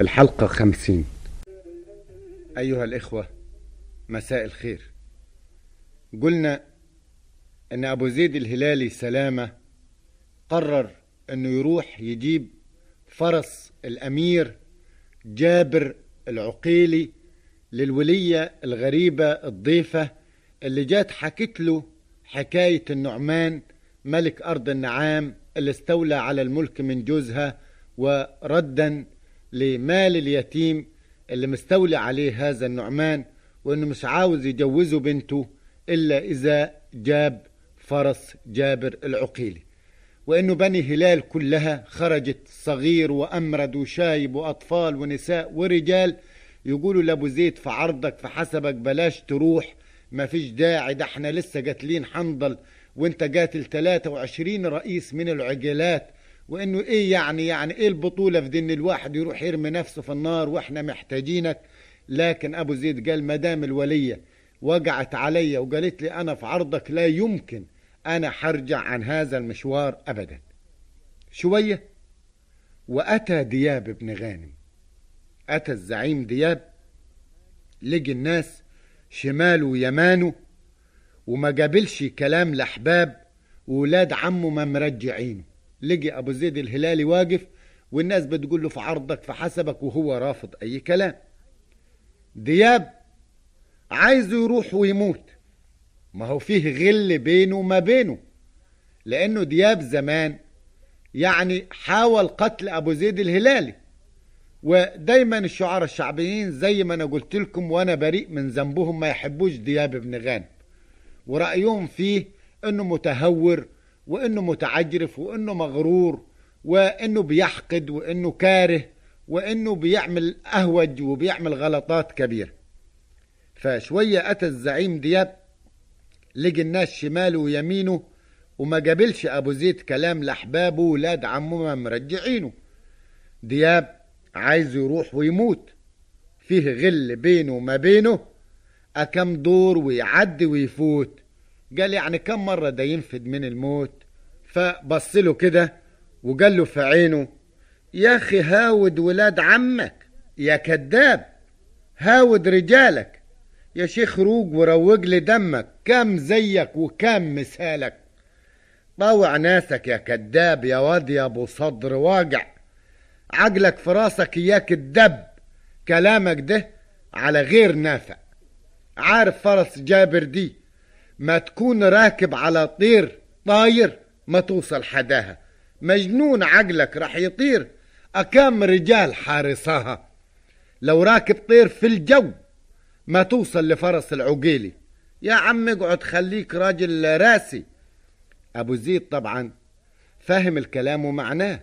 الحلقة خمسين. أيها الإخوة مساء الخير. قلنا أن أبو زيد الهلالي سلامة قرر أنه يروح يجيب فرس الأمير جابر العقيلي للولية الغريبة الضيفة اللي جات حكت له حكاية النعمان ملك أرض النعام اللي استولى على الملك من جوزها وردا لمال اليتيم اللي مستولي عليه هذا النعمان وإنه مش عاوز يجوزه بنته إلا إذا جاب فرس جابر العقيلي. وإنه بني هلال كلها خرجت صغير وأمرد وشايب وأطفال ونساء ورجال يقولوا لأبو زيد في عرضك في حسبك بلاش تروح ما فيش داعي ده إحنا لسه قاتلين حنظل وإنت قاتل 23 رئيس من العجلات وإنه إيه يعني يعني إيه البطولة في دين الواحد يروح يرمي نفسه في النار وإحنا محتاجينك؟ لكن أبو زيد قال مدام الولية وقعت علي وقالت لي أنا في عرضك لا يمكن أنا حرجع عن هذا المشوار ابدا. شوية. وأتى دياب بن غانم. أتى الزعيم دياب. لقي الناس شماله ويمانه وما قابلش كلام الأحباب وولاد عمه ما مرجعينه. لقي أبو زيد الهلالي واقف والناس بتقول له في عرضك في حسبك وهو رافض أي كلام. دياب عايزه يروح ويموت. ما هو فيه غل بينه وما بينه لأنه دياب زمان يعني حاول قتل أبو زيد الهلالي. ودايما الشعراء الشعبيين زي ما أنا قلت لكم وأنا بريء من ذنبهم ما يحبوش دياب بن غانم. ورأيهم فيه إنه متهور وإنه متعجرف وإنه مغرور وإنه بيحقد وإنه كاره وإنه بيعمل أهوج وبيعمل غلطات كبيرة. فشوية أتى الزعيم دياب لقي الناس شماله ويمينه وما قابلش أبو زيد كلام لأحبابه ولاد عمه ما مرجعينه. دياب عايز يروح ويموت. فيه غل بينه وما بينه أكم دور ويعدي ويفوت. قال يعني كم مرة ده ينفد من الموت. فبص له كده وقال له في عينه يا أخي هاود ولاد عمك يا كذاب هاود رجالك يا شيخ روق وروج لي دمك كم زيك وكم مثالك. طاوع ناسك يا كذاب يا واد يا أبو صدر واجع عقلك في راسك اياك الدب كلامك ده على غير نافع. عارف فرس جابر دي؟ ما تكون راكب على طير طاير ما توصل حداها. مجنون عقلك راح يطير. أكام رجال حارسها لو راكب طير في الجو ما توصل لفرس العقيلي. يا عم اقعد خليك راجل راسي. أبو زيد طبعا فاهم الكلام ومعناه.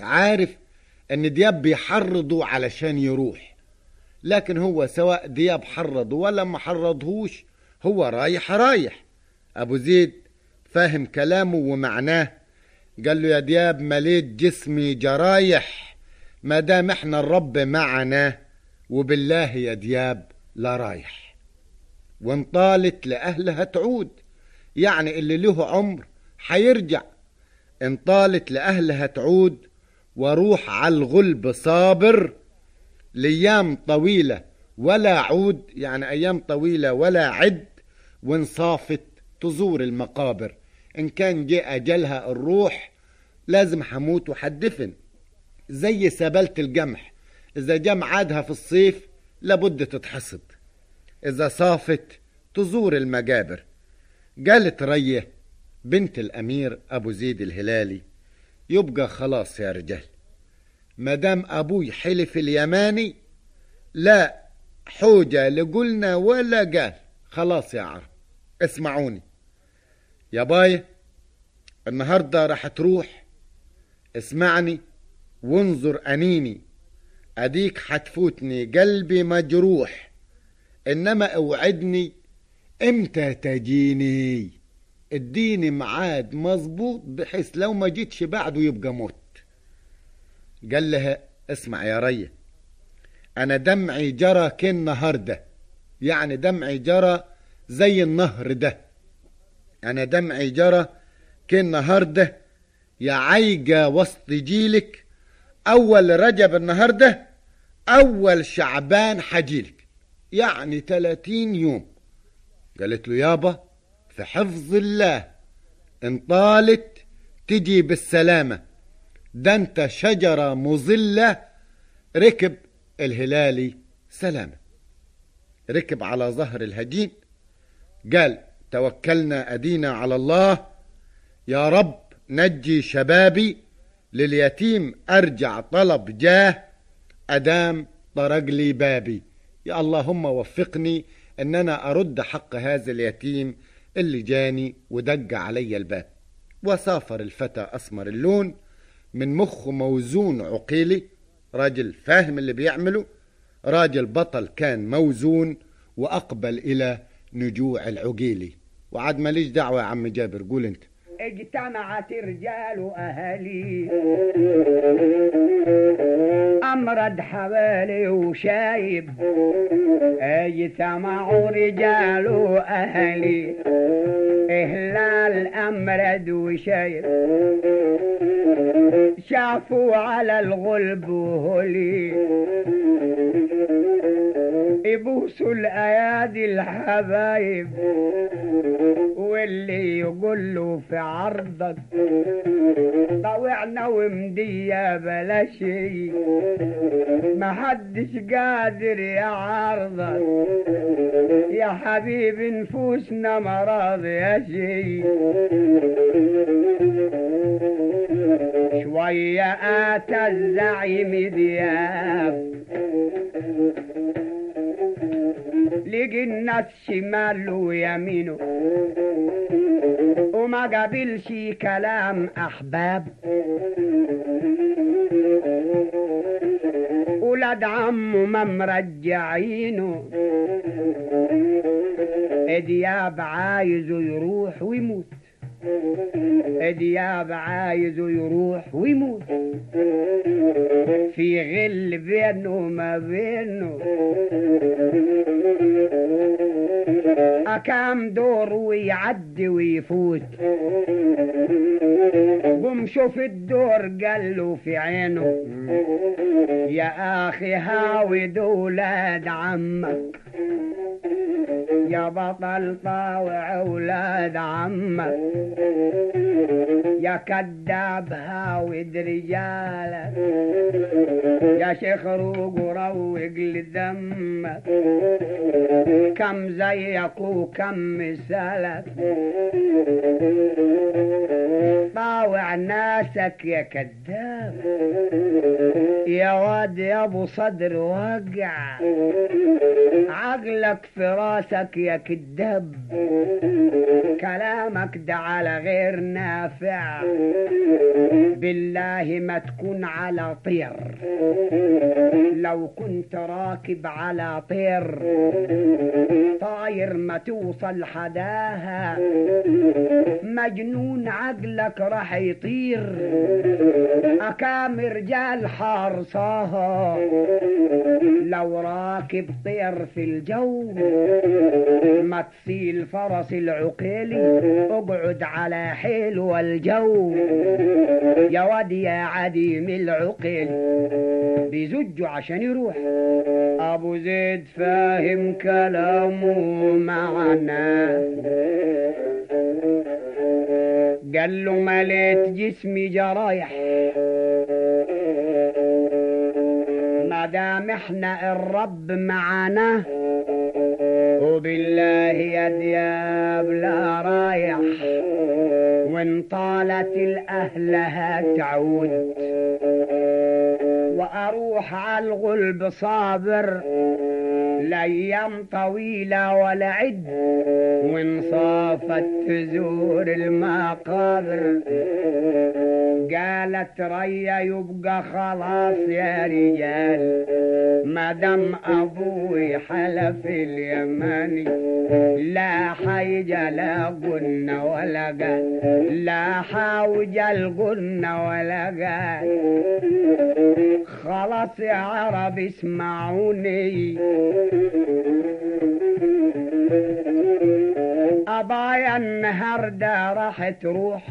عارف إن دياب بيحرضه علشان يروح. لكن هو سواء دياب حرضه ولا ما حرضهوش هو رايح رايح. أبو زيد فاهم كلامه ومعناه. قال له يا دياب مليت جسمي جرايح. ما دام إحنا الرب معنا وبالله يا دياب لا رايح. وان طالت لأهلها تعود. يعني اللي له عمر حيرجع. ان طالت لأهلها تعود وأروح على الغلب صابر. لأيام طويلة ولا عود يعني أيام طويلة ولا عد. وانصافت تزور المقابر. إن كان جاء أجلها الروح لازم حموت وحدفن. زي سبلة الجمح. إذا جم عادها في الصيف لابد تتحصد. إذا صافت تزور المجابر. قالت رية بنت الأمير أبو زيد الهلالي يبقى خلاص يا رجال. مدام أبوي حلف اليماني لا حوجة لقلنا ولا قال. خلاص يا عرب. اسمعوني. يا باي النهاردة راح تروح. اسمعني وانظر أنيني. أديك حتفوتني قلبي مجروح. إنما أوعدني إمتى تجيني؟ اديني ميعاد مظبوط بحيث لو ما جيتش بعده يبقى موت. قال لها اسمع يا رية أنا دمعي جرى كالنهاردة. يعني دمعي جرى زي النهر ده. أنا دمعي جرى كالنهاردة يا عيجة وسط جيلك أول رجب النهاردة أول شعبان حجيلك. يعني 30 يوم. قالت له يابا في حفظ الله إن طالت تجي بالسلامة. ده أنت شجرة مظلة ركب الهلالي سلامة. ركب على ظهر الهجين قال توكلنا أدينا على الله. يا رب نجي شبابي لليتيم أرجع طلب جاه أدام طرق لي بابي. يا اللهم وفقني أن أنا أرد حق هذا اليتيم اللي جاني ودق علي الباب. وسافر الفتى أسمر اللون من مخه موزون عقيلي راجل فاهم اللي بيعمله. راجل بطل كان موزون وأقبل إلى نجوع العقيلي. وعد ماليش دعوة يا عم جابر قول انت. اجتمعت رجال أهلي أمرد حوالي وشايب. اجتمعوا رجال أهلي إهلال أمرد وشايب. شافوا على الغلب وهلي يبوسوا الأيادي الحبايب واللي يقول له في عرضك طوعنا ومدية بلا شي ما حدش قادر يعارضك. يا حبيب نفوسنا مرض يا شي شوية آتى الزعيم دياب. الناس شماله ويمينه وما قابلش كلام أحباب. ولاد عمه ما مرجعينه دياب عايزه يروح ويموت. دياب عايزه يروح ويموت. في غل بينه وما بينه. أكام دور ويعدي ويفوت. قم شوف الدور قاله في عينه. يا أخي هاوي دولاد عمك. يا بطل طاوع أولاد عمك. يا كذاب هاود رجالك يا شيخ روق وروق لدمك كم زيك وكم مثالك. طاوع ناسك يا كذاب. يا واد يا ابو صدر وقع. عقلك في راسك يا كذاب. كلامك ده على غير نافع. بالله ما تكون على طير. لو كنت راكب على طير. طاير ما توصل حداها. مجنون عقلك راح يطير. أكام رجال حارصاها لو راكب طير في الجو ما تسيل فرس العقيلي اقعد على حلو الجو يا واد يا عديم العقل بيزجوا عشان يروح. أبو زيد فاهم كلامه. معنا. قال له مليت جسمي جرايح. ما دام إحنا الرب معانا وبالله يا دياب لا رايح. وإن طالت الاهلها تعود. وأروح على الغلب صابر. لايام طويله ولا عد وان صافت تزور المقابر. قالت ريا يبقى خلاص يا رجال. ما دام أبوي حلف اليماني لا حيجة لا قلنا ولا قال لا حاوج القلنا ولا قال خلاص يا عرب اسمعوني. أبايا النهاردة راح تروح.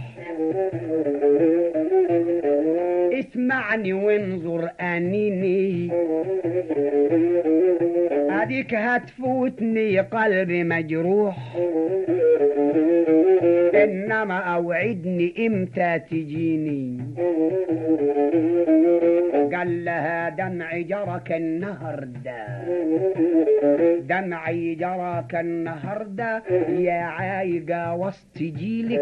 اسمعني وانظر أنيني. اديك هتفوتني قلبي مجروح. إنما أوعدني إمتى تجيني. قال لها دمعي جرك النهارده. دمعي جراك النهارده يا عايقة وسط جيلك.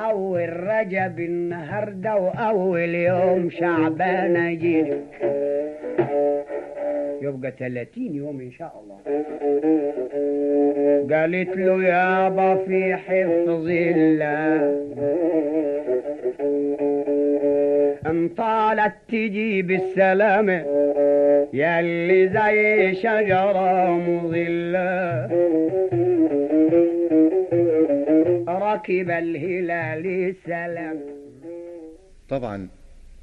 اول رجب النهارده واول يوم شعبان اجيلك يبقى 30 يوم إن شاء الله. قالت له يابا في حفظ الله. أن طالت تجي بالسلامة ياللي زي شجرة مظلة. ركب الهلال سلام طبعا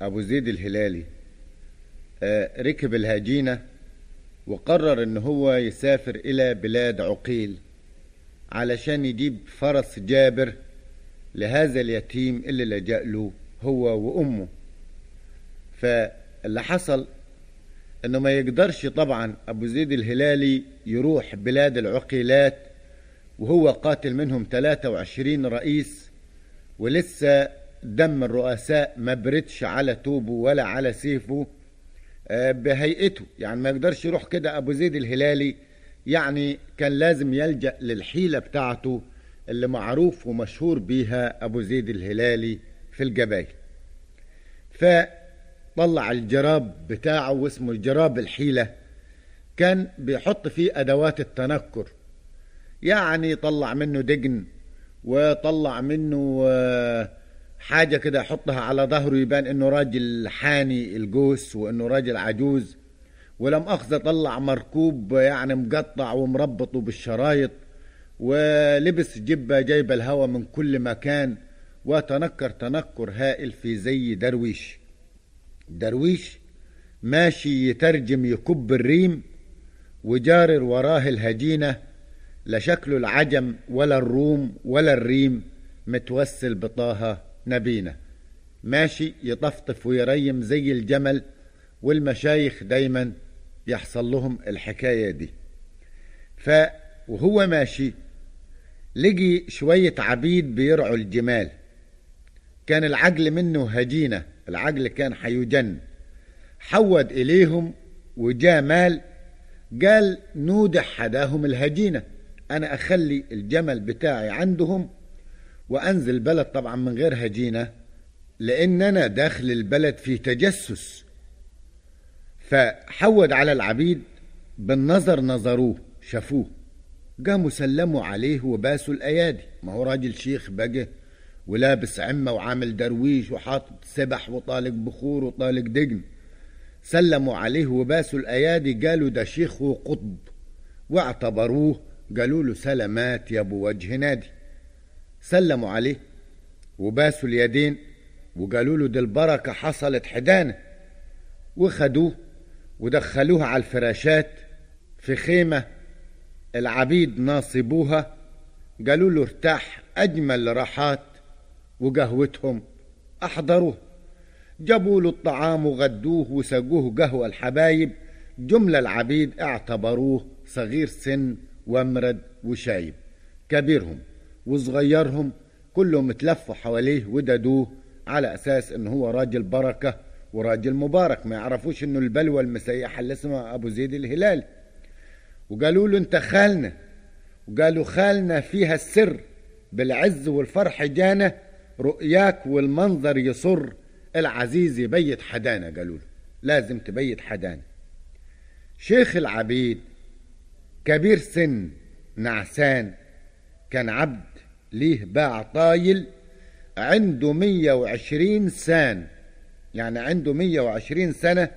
أبو زيد الهلالي آه، ركب الهجينة وقرر إن هو يسافر إلى بلاد عقيل علشان يجيب فرس جابر لهذا اليتيم اللي لجأ له هو وأمه. فاللي حصل إنه ما يقدرش طبعا أبو زيد الهلالي يروح بلاد العقيلات وهو قاتل منهم 23 رئيس ولسه دم الرؤساء ما بردش على توبه ولا على سيفه آه، بهيئته. يعني ما يقدرش يروح كده أبو زيد الهلالي يعني كان لازم يلجأ للحيلة بتاعته اللي معروف ومشهور بيها أبو زيد الهلالي في الجبايل فطلع الجراب بتاعه واسمه الجراب الحيلة كان بيحط فيه أدوات التنكر. يعني طلع منه دجن وطلع منه آه، حاجة كده يحطها على ظهره يبان إنه راجل حاني الجوس وإنه راجل عجوز. ولم أخذ طلع مركوب يعني مقطع ومربطه بالشرايط ولبس جبة جايبة الهوا من كل مكان وتنكر تنكر هائل في زي درويش. درويش ماشي يترجم يكب الريم وجارر وراه الهجينة لا شكله العجم ولا الروم ولا الريم متوسل بطاها نبينا ماشي يطفطف ويريم زي الجمل والمشايخ دايما يحصل لهم الحكاية دي. ف وهو ماشي لقي شوية عبيد بيرعوا الجمال. كان العجل منه هجينة العجل كان حيجن حود إليهم وجاء مال قال نودح حداهم الهجينة. أنا أخلي الجمل بتاعي عندهم وأنزل بلد طبعا من غير هجينة لأن أنا داخل البلد في تجسس. فحود على العبيد بالنظر نظروه شافوه قاموا سلموا عليه وباسوا الأيادي. ما هو راجل شيخ بقى ولابس عمة وعامل درويش وحاطط سبح وطالق بخور وطالق دقن. سلموا عليه وباسوا الأيادي قالوا ده شيخ وقطب واعتبروه قالوا له سلامات يا أبو وجه نادي. سلموا عليه وباسوا اليدين وقالوا له دي البركة حصلت حدانة. وخدوه ودخلوه على الفراشات في خيمة العبيد ناصبوها. قالوا له ارتاح أجمل راحات وقهوتهم أحضروه. جابوا له الطعام وغدوه وسقوه قهوة الحبايب. جملة العبيد اعتبروه صغير سن وامرد وشايب. كبيرهم وصغيرهم كلهم اتلفوا حواليه وددوه على أساس إنه هو راجل بركة وراجل مبارك. ما يعرفوش إنه البلوى المسيحة اللي اسمها أبو زيد الهلال. وقالوا له أنت خالنا. وقالوا خالنا فيها السر بالعز والفرح جانا. رؤياك والمنظر يصر العزيز يبيت حدانا قالوا له. لازم تبيت حدانا. شيخ العبيد كبير سن نعسان. كان عبد ليه باع طايل عنده مية وعشرين سان. يعني عنده مية وعشرين سنة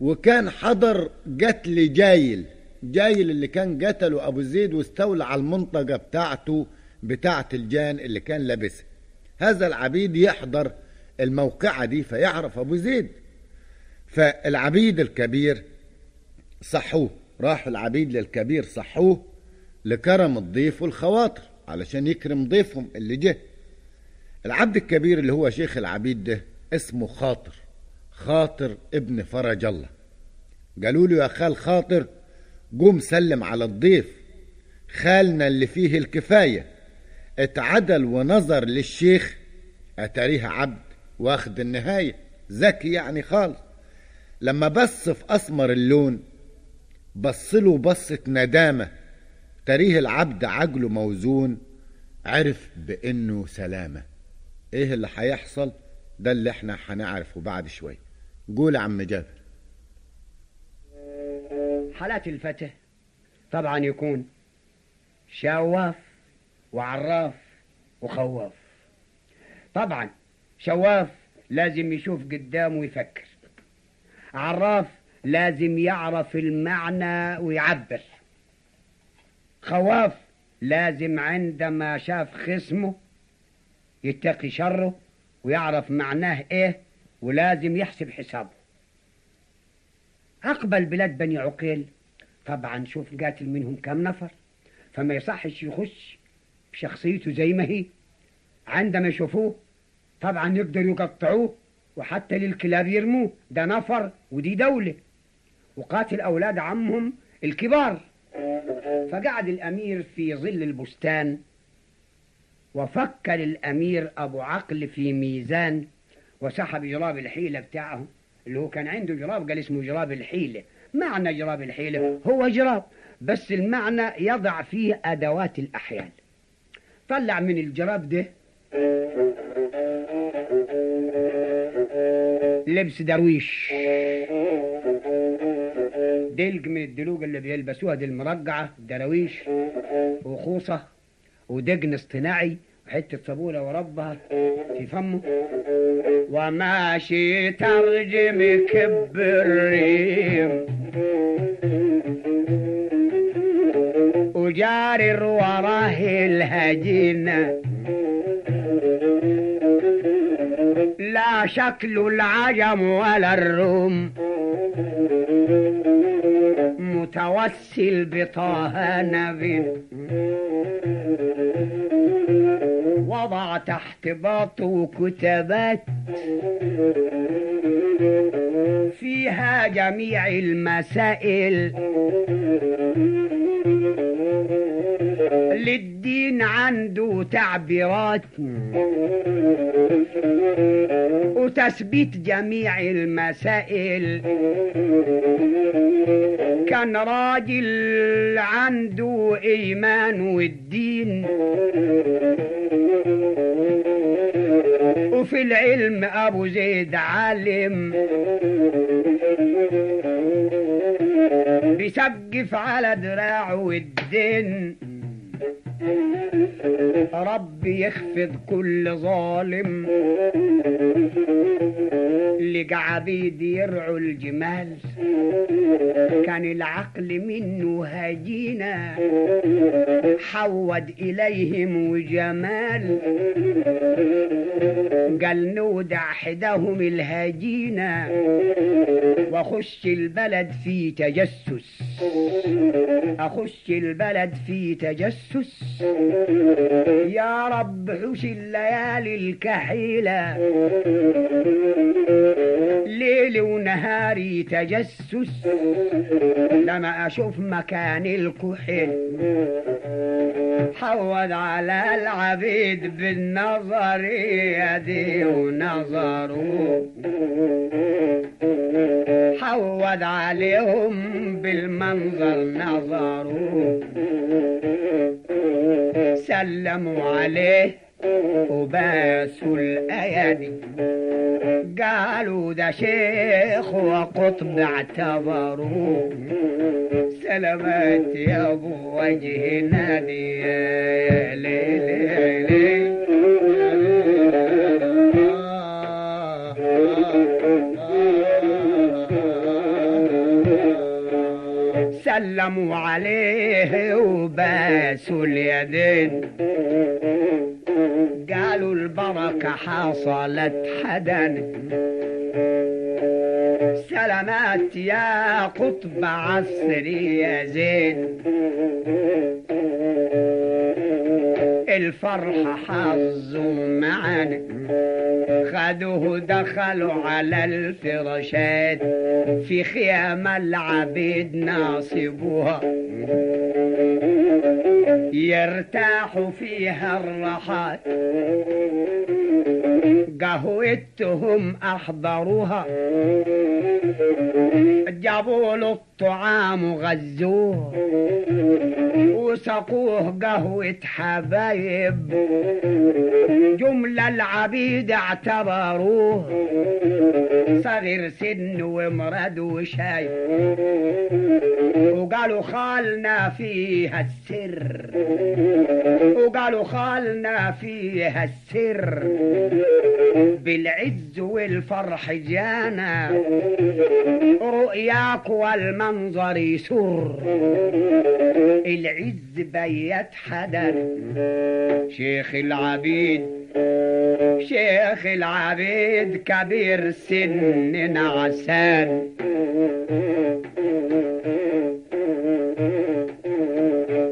وكان حضر قتل جايل. جايل اللي كان قتله أبو زيد واستولى على المنطقة بتاعته بتاعة الجان اللي كان لابسها. هذا العبيد يحضر الموقعة دي فيعرف أبو زيد. فالعبيد الكبير صحوه. راحوا العبيد للكبير صحوه لكرم الضيف والخواطر علشان يكرم ضيفهم اللي جه. العبد الكبير اللي هو شيخ العبيد ده اسمه خاطر خاطر ابن فرج الله. قالوا له يا خال خاطر قوم سلم على الضيف خالنا اللي فيه الكفاية. اتعدل ونظر للشيخ أتاريها عبد واخد النهاية. ذكي يعني خالص. لما بص في أسمر اللون بصله بصة ندامة. تاريه العبد عجله موزون عرف بأنه سلامة. إيه اللي هيحصل؟ ده اللي إحنا هنعرفه بعد شوية قول يا عم جابر. حالات الفتى طبعا يكون شواف وعراف وخواف. طبعا شواف لازم يشوف قدامه ويفكر. عراف لازم يعرف المعنى ويعبر. خواف لازم عندما شاف خصمه يتقي شره ويعرف معناه إيه ولازم يحسب حسابه. أقبل بلاد بني عقيل. طبعا شوف قاتل منهم كم نفر. فما يصحش يخش بشخصيته زي ما هي. عندما يشوفوه طبعا يقدروا يقطعوه وحتى للكلاب يرموه. ده نفر ودي دولة. وقاتل أولاد عمهم الكبار. فقعد الأمير في ظل البستان وفكر الأمير أبو عقل في ميزان وسحب جراب الحيلة بتاعه اللي هو كان عنده جراب قال اسمه جراب الحيلة. معنى جراب الحيلة؟ هو جراب بس المعنى يضع فيه أدوات الأحيال طلع من الجراب ده لبس درويش. دلق من الدلوق اللي بيلبسوها دي المرقعة درويش وخوصة ودقن اصطناعي وحتة صابونة وربها في فمه. وماشي ترجم كب الريم. وجاري وراه الهجينة لا شكل العجم ولا الروم. متوسل بطه نبي وضع تحت باطه كتابات فيها جميع المسائل. للدين عنده تعبيرات وتثبيت جميع المسائل. كان راجل عنده إيمان والدين. وفي العلم أبو زيد عالم. بيسقف على دراعه والدين ربي يخفض كل ظالم لقى عبيد يرعوا الجمال. كان العقل منه هجينا حود إليهم وجمال. قال نودع حداهم الهجينا وأخش البلد في تجسس. أخش البلد في تجسس. يا رب حوش الليالي الكحيلة. ليل ونهاري تجسس. لما أشوف مكان الكحل حود على العبيد بالنظر يدي ونظره. حود عليهم بالمنظر نظروا. سلموا عليه وباسوا الأيادي قالوا ده شيخ وقطب اعتبروا سلامات يا أبو وجه نادي يا ليل يا ليل سلموا عليه وباسوا اليدين. قالوا البركة حصلت حدن. سلامات يا قطب عصري يا زين. الفرحة حظوا معنا خدوه دخلوا على الفراشات في خيام العبيد ناصبوها يرتاحوا فيها الراحات قهوتهم أحضروها. جابوا له الطعام وغزوه. وسقوه قهوة حبايب. جملة العبيد اعتبروه. صغير سن ومرد وشايب وقالوا خالنا فيها السر. وقالوا خالنا فيها السر. بالعز والفرح جانا. رؤياك والمنظر يسر العز بيت حدث. شيخ العبيد شيخ العبيد كبير سن نعسان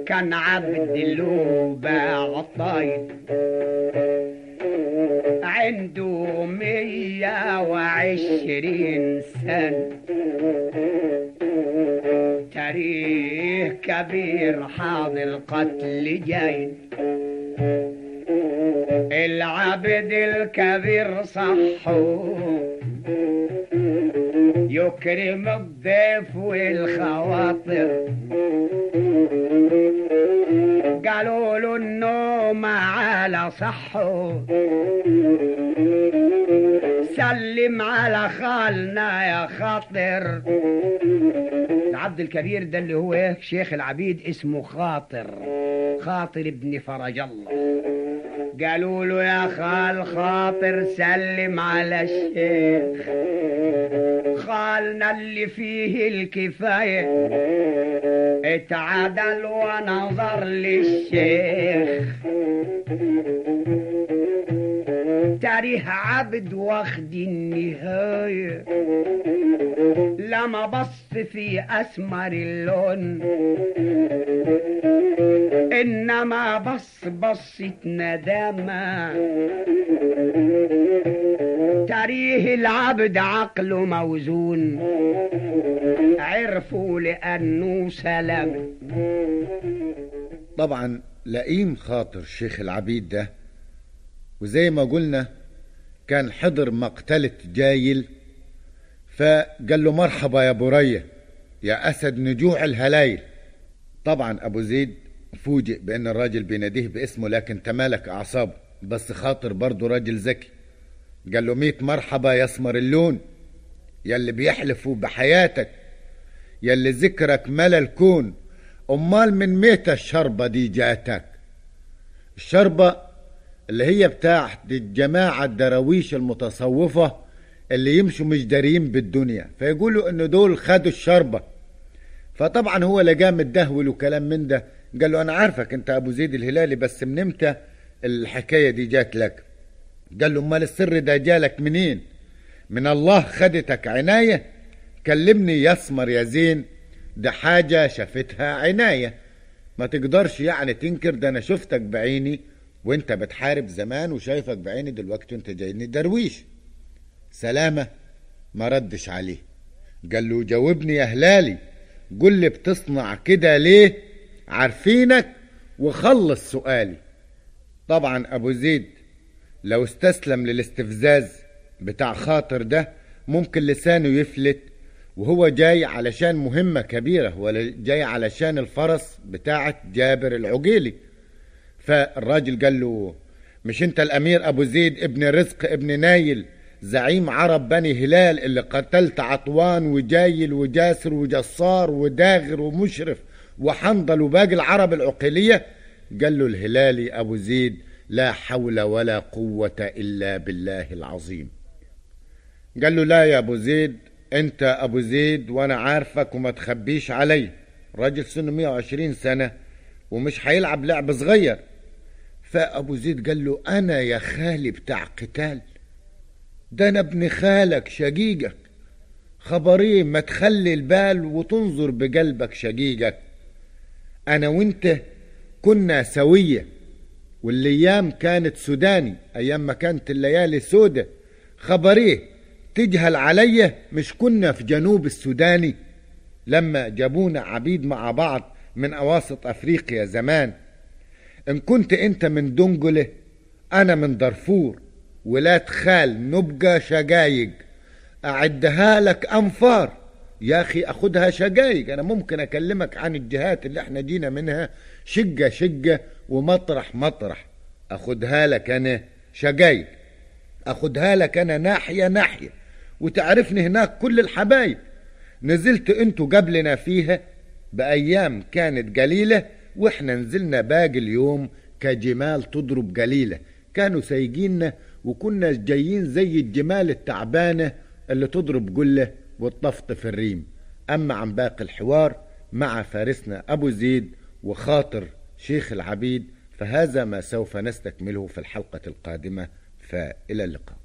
كان عبد له طيب عنده مية وعشرين سنة تاريخ كبير حاضر القتل جاي. العبد الكبير صحو. يكرم الضيف والخواطر. على صحه. سلم على خالنا يا خاطر. العبد الكبير ده اللي هو إيه؟ شيخ العبيد اسمه خاطر. خاطر ابن فرج الله. قالوا له يا خال خاطر سلم على الشيخ. خالنا اللي فيه الكفاية. اتعدل ونظر للشيخ. تاريخ عبد واخد النهاية. لما بص في أسمر اللون. إنما بص بصة ندامة تاريخ العبد عقله موزون. عرفوا لأنه سلام. طبعا لئيم خاطر شيخ العبيد ده. وزي ما قلنا كان حضر مقتلة جايل فقال له مرحبا يا برية يا أسد نجوع الهلايل. طبعا أبو زيد فوجئ بأن الراجل بيناديه باسمه لكن تمالك أعصابه. بس خاطر برضه راجل ذكي. قال له ميت مرحبا يا اسمر اللون يلي بيحلفوا بحياتك يلي ذكرك ملا الكون. أمال من ميتة الشربة دي جاتك. الشربة اللي هي بتاعت الجماعة الدراويش المتصوفة اللي يمشوا مش دارين بالدنيا. فيقولوا إن دول خدوا الشربة. فطبعا هو لقاه متدهول وكلام من ده. قال له أنا عارفك أنت أبو زيد الهلالي بس من إمتى الحكاية دي جات لك؟ قال له أمال السر ده جالك منين؟ من الله خدتك عناية؟ كلمني يسمر يا زين. ده حاجة شافتها عناية. ما تقدرش يعني تنكر ده أنا شفتك بعيني وأنت بتحارب زمان وشايفك بعيني دلوقتي وأنت جايني درويش. سلامة ما ردش عليه. قال له جاوبني يا هلالي. قل لي بتصنع كده ليه؟ عارفينك؟ وخلص سؤالي. طبعا أبو زيد لو استسلم للاستفزاز بتاع خاطر ده ممكن لسانه يفلت وهو جاي علشان مهمة كبيرة ولا جاي علشان الفرس بتاعت جابر العقيلي. فالراجل قال له مش أنت الأمير أبو زيد ابن رزق ابن نايل زعيم عرب بني هلال اللي قتلت عطوان وجايل وجاسر وجصار وداغر ومشرف وحنظل وباقي العرب العقيلية؟ قال له الهلالي أبو زيد لا حول ولا قوة إلا بالله العظيم. قال له لا يا أبو زيد أنت أبو زيد وأنا عارفك وما تخبيش علي. راجل سنه 120 سنة ومش هيلعب لعب صغير. فأبو زيد قال له أنا يا خالي بتاع قتال. ده أنا ابن خالك شقيقك. خبريه ما تخلي البال وتنظر بقلبك شقيقك. أنا وأنت كنا سوية. والأيام كانت سوداني. أيام ما كانت الليالي سودة. خبريه تجهل عليا مش كنا في جنوب السوداني لما جابونا عبيد مع بعض من أواسط أفريقيا زمان. إن كنت أنت من دنجله أنا من دارفور ولاد خال نبقى شجايج أعدها لك أنفار. يا أخي اخدها شجايج أنا ممكن أكلمك عن الجهات اللي إحنا جينا منها. شقة شقة ومطرح مطرح. اخدها لك أنا شجايج اخدها لك أنا ناحية ناحية. وتعرفني هناك كل الحبايب. نزلت أنتوا قبلنا فيها بأيام كانت قليلة وإحنا نزلنا باقي اليوم كجمال تضرب قليلة. كانوا سايقيننا وكنا جايين زي الجمال التعبانة اللي تضرب قلة وتطفطف الريم. أما عن باقي الحوار مع فارسنا أبو زيد وخاطر شيخ العبيد فهذا ما سوف نستكمله في الحلقة القادمة. فإلى اللقاء.